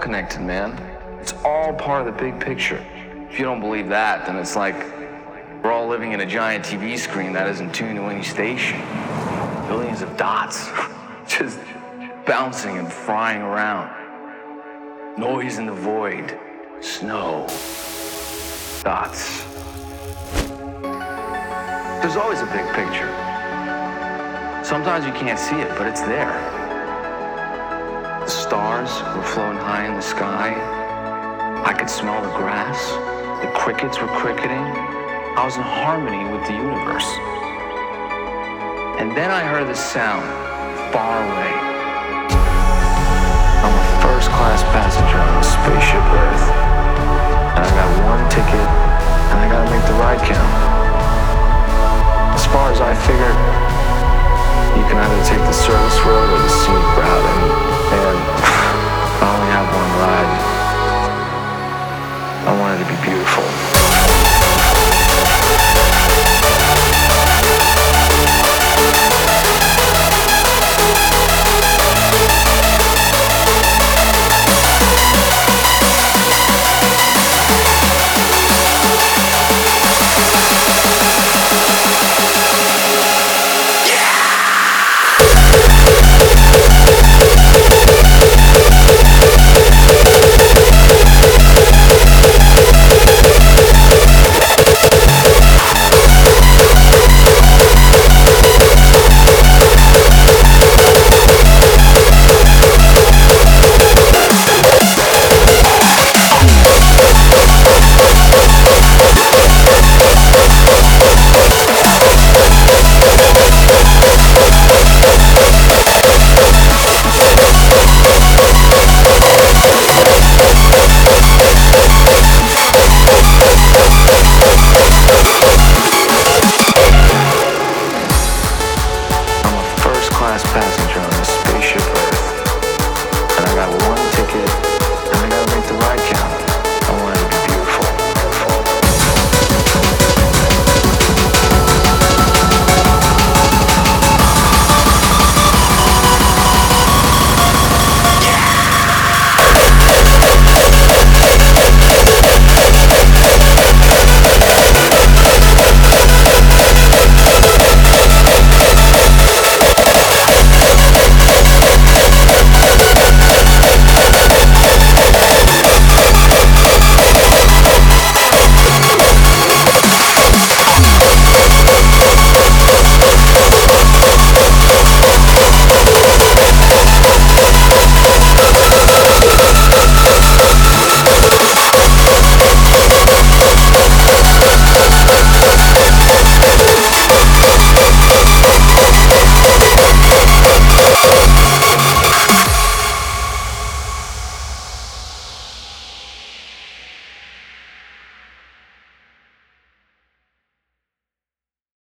connected, man. It's all part of the big picture. If you don't believe that, then it's like we're all living in a giant TV screen that isn't tuned to any station. Billions of dots just bouncing and frying around. Noise in the void. Snow. Dots. There's always a big picture. Sometimes you can't see it, but it's there. The stars were floating high in the sky. I could smell the grass. The crickets were cricketing. I was in harmony with the universe. And then I heard this sound far away. I'm a first class passenger on the spaceship Earth. beautiful. Last flashback.